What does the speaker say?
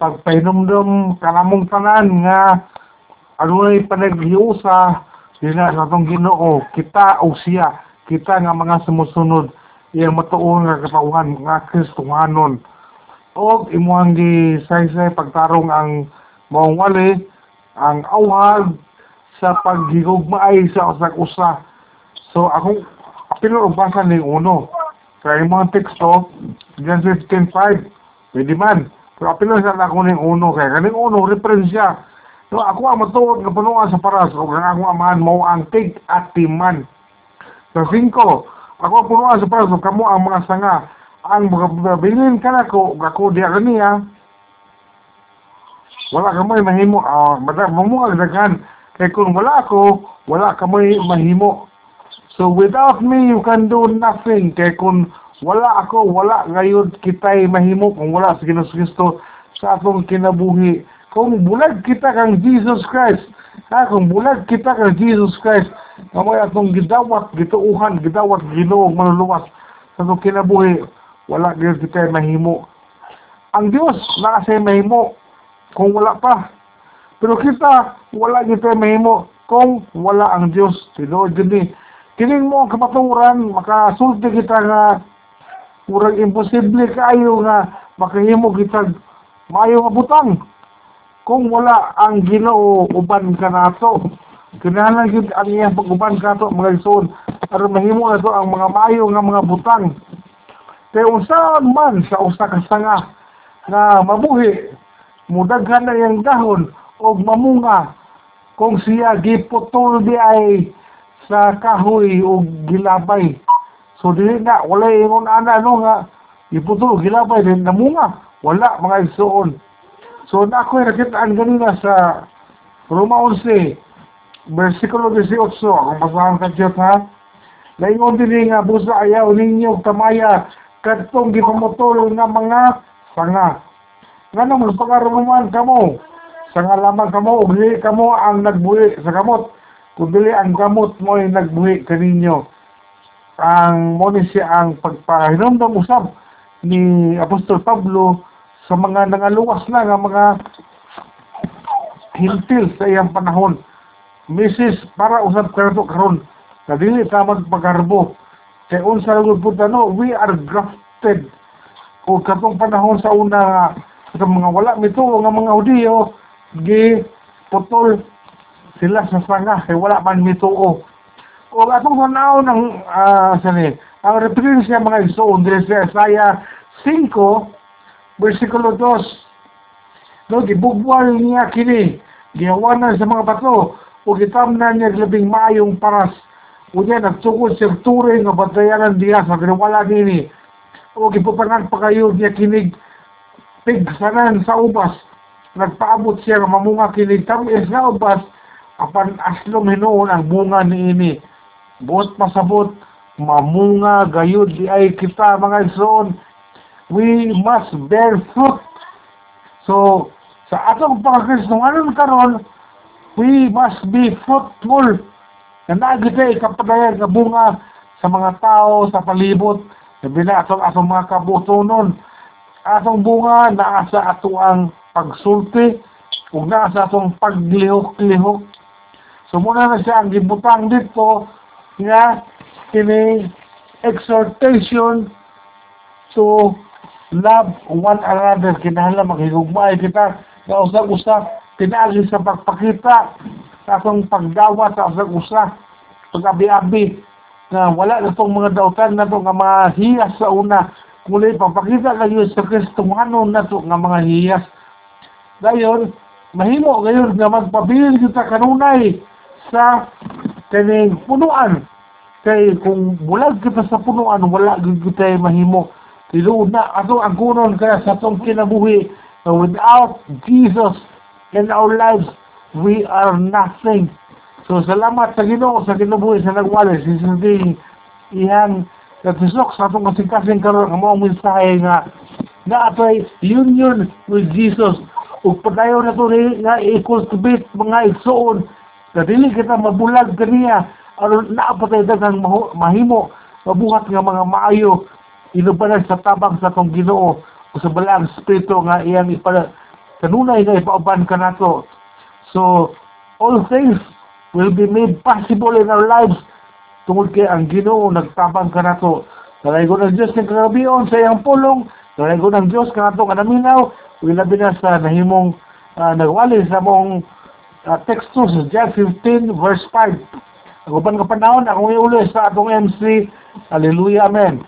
pagpahinumdum kanamong tanan nga adunay panaghiusa dina sa atong Ginoo kita o siya kita nga mga sumusunod iyang matuon nga katawhan nga Kristohanon o imuhang gi say pagtarong ang maong wali ang awhag sa paghigugmaay sa usak usa. So akong og basa ni uno. Kay mga teksto Genesis 10.5 pwede man pero apilo sa ako ning uno kay kaning uno referensya So ako ang matuod nga punuan sa paras o ang akong amahan mo ang tig at timan. Sa 5, ako ang punuan sa paras o kamo ang mga sanga. Ang bilin ka na ko, ako diya kaniya, wala ka may mahimo. Uh, mamuang daghan. Kaya kung wala ako, wala ka may mahimo. So without me, you can do nothing. Kaya kung wala ako, wala ngayon kita'y mahimo kung wala sa Ginoos Kristo sa atong kinabuhi kung bulag kita kang Jesus Christ, ha, kung bulag kita kang Jesus Christ, kamay atong gidawat, gituuhan, gidawat, ginuog, manuluwas, sa itong kinabuhi, wala gyud kita mahimo. Ang Dios nakasay mahimo kung wala pa. Pero kita wala kita mahimo kung wala ang Dios. Tinuod gini. Kining mo kamaturan makasulti kita nga murag imposible kaayo nga makahimo kita maayo nga butang. Kung wala ang Ginoo uban ka nato kinahanglan gyud ang iyang pag-uban kato mga igsoon aron mahimo na to ang mga mayo nga mga butang. Kay unsa man sa usa ka sanga nga mabuhi mudaghan na iyang dahon og mamunga kung siya giputol di ay sa kahoy o gilabay so dili na wala ingon ana no nga giputol gilabay din namunga wala mga igsoon So na ako nakitaan ganina sa Roma 11, versikulo 18, akong basahan ka Diyos ha. Laingon din nga busa ayaw ninyo tamaya kadtong gipamutol nga mga sanga. Nga naman pagaruman kamo, sanga lamang kamo, ug kamo ang nagbuhi sa kamot. Kung dili ang gamot mo ay nagbuhi kaninyo. Ang mo siya ang pagpahinomdom usab ni Apostol Pablo sa mga nangaluwas na nga mga hintil sa iyang panahon. Mrs. para usab karon karon na dili ta magpagarbo. Kay unsa lang pud no, we are grafted. O katong panahon sa una sa mga wala mito nga mga Hudiyo gi putol sila sa sanga kay wala man mituo. O atong tanaw ng uh, sani, ang referensya mga igsoon diri sa Isaiah 5 versikulo 2. No, gibugwal niya kini, gihawanan sa mga bato, o gitamnan niya labing maayong paras. O niya nagtukod sa turing nga batayanan diya sa ginawala nini. O gipupangan pa kayo niya kinig pigsanan sa ubas. Nagpaabot siya nga mamunga kinig tamis nga ubas, apan aslom hinuon ang bunga ni ini. Buot pasabot, mamunga gayud di ay kita mga igsoon we must bear fruit. So, sa atong pagkakristohanon karon, we must be fruitful. Na nagitay kapadayan nga bunga sa mga tao, sa palibot, na atong atong mga kabutonon. Atong bunga naa sa ato ang pagsulti, ug naa sa atong paglihok-lihok. So muna na siya ang gibutang dito nga kini exhortation to love one another. Kinahanglan maghigugmay kita. Sa usag-usa pinaagi sa pagpakita sa atong pagdawa sa usag-usa pag-abi-abi na wala na itong mga dautan na ito nga mga hiyas sa una. Muli pagpakita kayo sa Kristo ano na ito nga mga hiyas. Dayon mahimo ngayon nga magpabilin kita kanunay sa kaning punuan kay kung bulag kita sa punuan wala kita mahimo Tiluod na ato ang kunon kaya sa itong kinabuhi. Without Jesus in our lives, we are nothing. So salamat sa Ginoo sa kinabuhi sa nagwali. Si Sindi ihan natisok sa atong kasing-kasing karon ang mga mensahe nga na ato'y union with Jesus. Ug padayo na to nga i-cultivate mga igsoon na dili kita mabulag kaniya aron naapatay daghang mahimo mabuhat nga mga maayo inubanan sa tabang sa tong Ginoo o sa balang espiritu nga iyang ipala kanunay nga ipauban ka nato. So, all things will be made possible in our lives tungod kay ang Ginoo nagtabang ka nato. Nalaigo ng Diyos ng kagabion sa iyang pulong, nalaigo ng Diyos ka nato kanaminaw, labi na sa nahimong uh, nagwali sa mong uh, textos, John 15 verse 5. Uban ka panahon, akong iulo sa atong MC. Hallelujah, Amen.